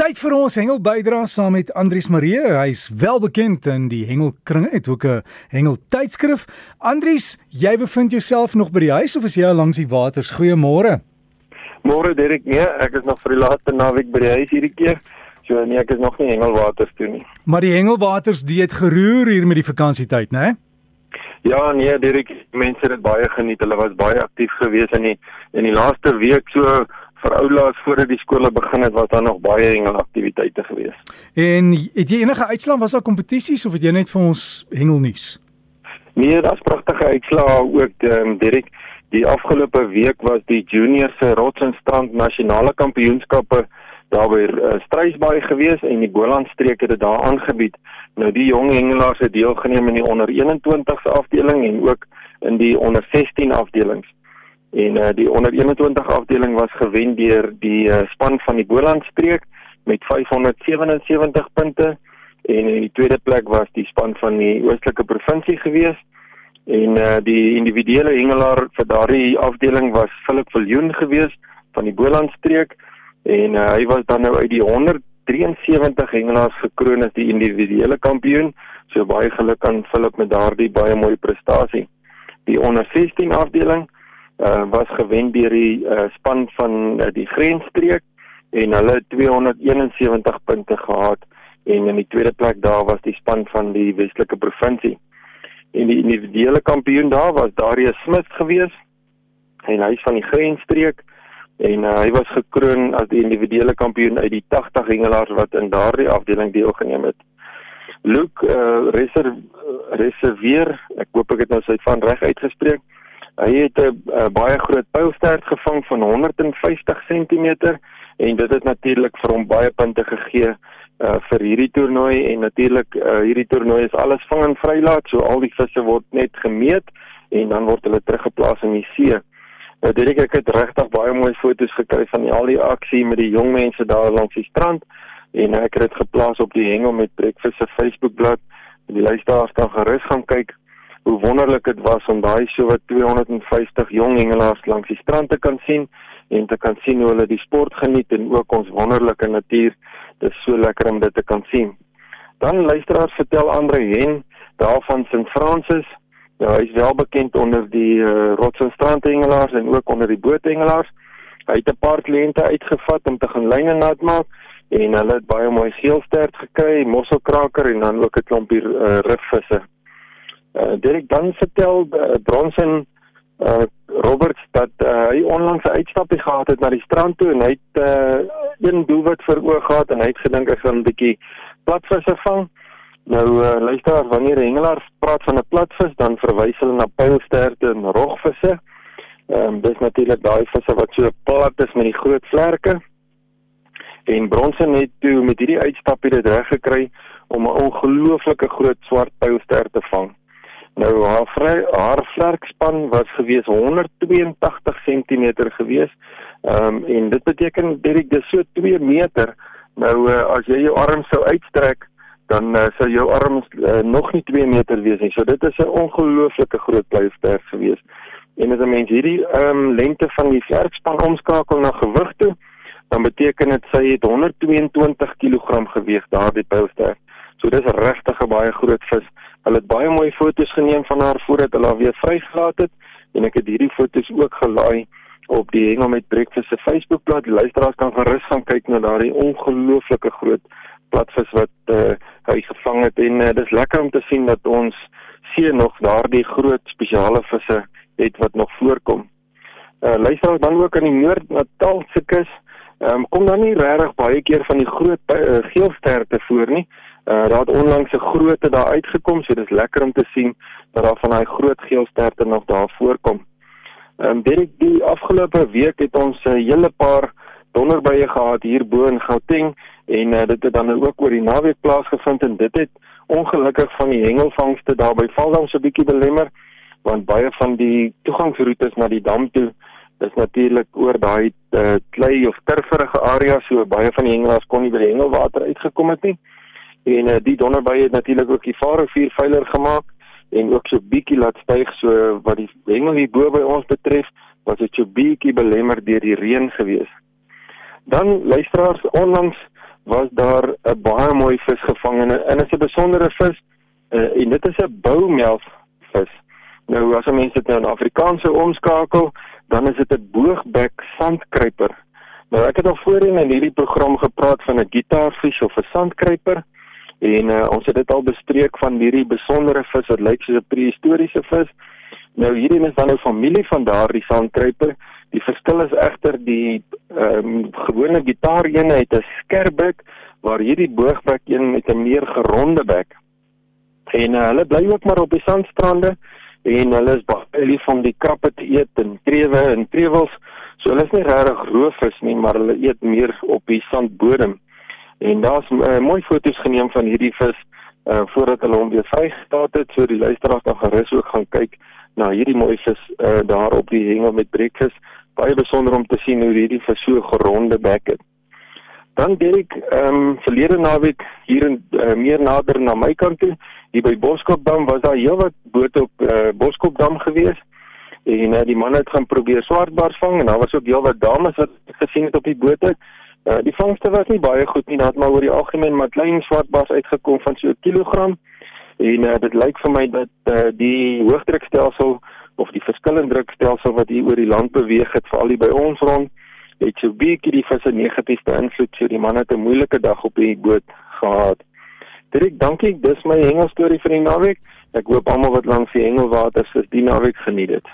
Tyd vir ons hengel bydra saam met Andrius Marie. Hy's wel bekend in die hengelkringe, het ook 'n hengel tydskrif. Andrius, jy bevind jouself nog by die huis of is jy al langs die waters? Goeiemôre. Môre Derek, nee, ek is nog vir die laaste naweek by die huis hierdie keer. So nee, ek is nog nie hengelwaters toe nie. Maar die hengelwaters dieet geroer hier met die vakansietyd, né? Ja, nee, Derek, mense het dit baie geniet. Hulle was baie aktief geweest in die in die laaste week so vir oulaas voordat die skole begin het was daar nog baie hengelaktiwiteite gewees. En het jy enige uitslae was daar kompetisies of het jy net vir ons hengelnuus? Nee, daar's pragtige uitslae ook um, Dirk. Die afgelope week was die junior se rots en strand nasionale kampioenskappe daar by uh, Struisbaai gewees en die Boland streek het dit daar aangebied. Nou die jong hengelaars het deelgeneem in die onder 21ste afdeling en ook in die onder 16 afdelings en uh, die onder 21 afdeling was gewen deur die uh, span van die Boland streek met 577 punte. En in die tweede plek was die span van die oostelike provinsie gewees. En uh, die individuele hengelaar vir daardie afdeling was Philip Viljoen gewees van die Boland streek en uh, hy was dan nou uit die 173 hengelaars gekroon as die individuele kampioen. So baie geluk aan Philip met daardie baie mooi prestasie. Die onder 16 afdeling uh, was gewen deur die uh, span van uh, die grensstreek en hulle het 271 punte gehad en in die tweede plek daar was die span van die Weselike provinsie. En die individuele kampioen daar was Darius Smith gewees en hy's van die grensstreek en uh, hy was gekroon as die individuele kampioen uit die 80 hengelaars wat in daardie afdeling deelgeneem het. Luke uh, reserve, reserveer, ek hoop ek het nou sy van reg uitgespreek. Hy het 'n uh, baie groot pylstert gevang van 150 cm en dit het natuurlik vir hom baie punte gegee uh, vir hierdie toernooi en natuurlik uh, hierdie toernooi is alles vang en vrylaat so al die visse word net gemeet en dan word hulle teruggeplaas in die see. Nou dit ek het regtig baie mooi foto's gekry van die, al die aksie met die jong mense daar langs die strand en ek het dit geplaas op die hengel met breakfast se Facebookblad. Die luisteraars kan gerus gaan kyk hoe wonderlik dit was om daai so wat 250 jong hengelaars langs die strand te kan sien en te kan sien hoe hulle die sport geniet en ook ons wonderlike natuur. Dit is so lekker om dit te kan sien. Dan luisteraars vertel Andre Hen daarvan St Francis. Ja, hy is wel bekend onder die uh, rots en strandhengelaars en ook onder die boothengelaars. Hy het 'n paar kliënte uitgevat om te gaan lyne nat maak en hulle het baie mooi geelstert gekry, mosselkraker en dan ook 'n klompie uh, rifvisse. Uh, Derek dan vertel uh, Bronson uh, Roberts dat uh, hy onlangs 'n uitstapie gehad het na die strand toe en hy het uh, een doelwit vir oog gehad en hy het gedink hy gaan 'n bietjie platvisse vang. Nou uh, luister wanneer hengelaars praat van 'n platvis dan verwys hulle na pylsterte en rogvisse. Ehm um, dis natuurlik daai visse wat so plat is met die groot vlerke. En Bronson het toe met hierdie uitstapie dit reg gekry om 'n ongelooflike groot swart pylster te vang. Nou haar vry, haar vlerkspan was gewees 182 cm gewees. Ehm um, en dit beteken direk dis so 2 meter. Nou uh, as jy jou arm sou uitstrek, dan uh, sou jou arms uh, nog nie 2 meter wees nie. So dit is 'n ongelooflike groot blyfster gewees. En as 'n mens hierdie ehm um, lengte van die vlerkspan omskakel na gewig toe, dan beteken dit sy het 122 kg geweg daardie blyfster. So dis regtig 'n baie groot vis. Hulle het baie mooi foto's geneem van haar voordat hulle haar weer vrygelaat het en ek het hierdie foto's ook gelaai op die Hengel met Breakfast se Facebookblad. Die luisteraars kan gerus gaan kyk na daardie ongelooflike groot platvis wat uh, hy gevang het en uh, dis lekker om te sien dat ons see nog daardie groot spesiale visse het wat nog voorkom. Uh, luisteraars dan ook aan die Noord-Natal se kus. Um, kom dan nie regtig baie keer van die groot uh, geelsterte voor nie. Uh daar het onlangs 'n grootte daar uitgekom, so dis lekker om te sien dat daar van daai groot geelsterte nog daar voorkom. Ehm um, dit die afgelope week het ons 'n hele paar donderbuie gehad hier bo in Gauteng en uh, dit het dan ook oor die naweek plaasgevind en dit het ongelukkig van die hengelvangste daar by Valdam so 'n bietjie belemmer want baie van die toegangsroetes na die dam toe dis natuurlik oor daai uh, klei of turferige areas so baie van die hengelaars kon nie by die hengelwater uitgekom het nie en uh, die donderbuie het natuurlik ook die Vaalrivier veiler gemaak en ook so bietjie laat styg so wat die hengel hier bo by ons betref was dit so bietjie belemmer deur die reën gewees. Dan luisteraars onlangs was daar 'n baie mooi vis gevang en en is 'n besondere vis uh, en dit is 'n boumelf vis. Nou as 'n mens dit nou in Afrikaanse omskakel, dan is dit 'n boogbek sandkruiper. Nou ek het al voorheen in hierdie program gepraat van 'n gitaarvis of 'n sandkruiper en uh, ons het dit al bestreek van hierdie besondere vis wat lyk soos 'n prehistoriese vis. Nou hierdie is dan nou familie van daardie sandkruiper. Die verskil is egter die ehm um, gewone gitaar een het 'n skerp bek waar hierdie boogbek een met 'n meer geronde bek. En uh, hulle bly ook maar op die sandstrande en hulle is baie lief om die krappe te eet en trewe en trewels. So hulle is nie regtig roofvis nie, maar hulle eet meer op die sandbodem. En daar's uh, mooi foto's geneem van hierdie vis uh voordat hulle hom weer vrygelaat het, so die luisteraars dan gerus ook gaan kyk na hierdie mooi vis uh daar op die hengel met breakfast. Baie besonder om te sien hoe hierdie vis so geronde bek het. Dan Derek, ehm um, verlede naweek hier in uh, meer nader na my kant toe, hier by Boskopdam was daar heelwat bote op uh, Boskopdam gewees. En uh, die man het gaan probeer swartbaars vang en daar was ook heelwat dames wat gesien het op die bote. Uh, die vangste was nie baie goed nie, het maar oor die algemeen maar klein swartbaars uitgekom van so 'n kilogram. En uh, dit lyk vir my dat uh, die hoëdrukstelsel of die verskillende drukstelsel wat hier oor die land beweeg het, veral hier by ons rond, het so bietjie die visse negatief beïnvloed. So die man het 'n moeilike dag op die boot gehad. Dirk, dankie. Dis my hengelstorie vir die naweek. Ek hoop almal wat langs die hengelwater is, die naweek geniet dit.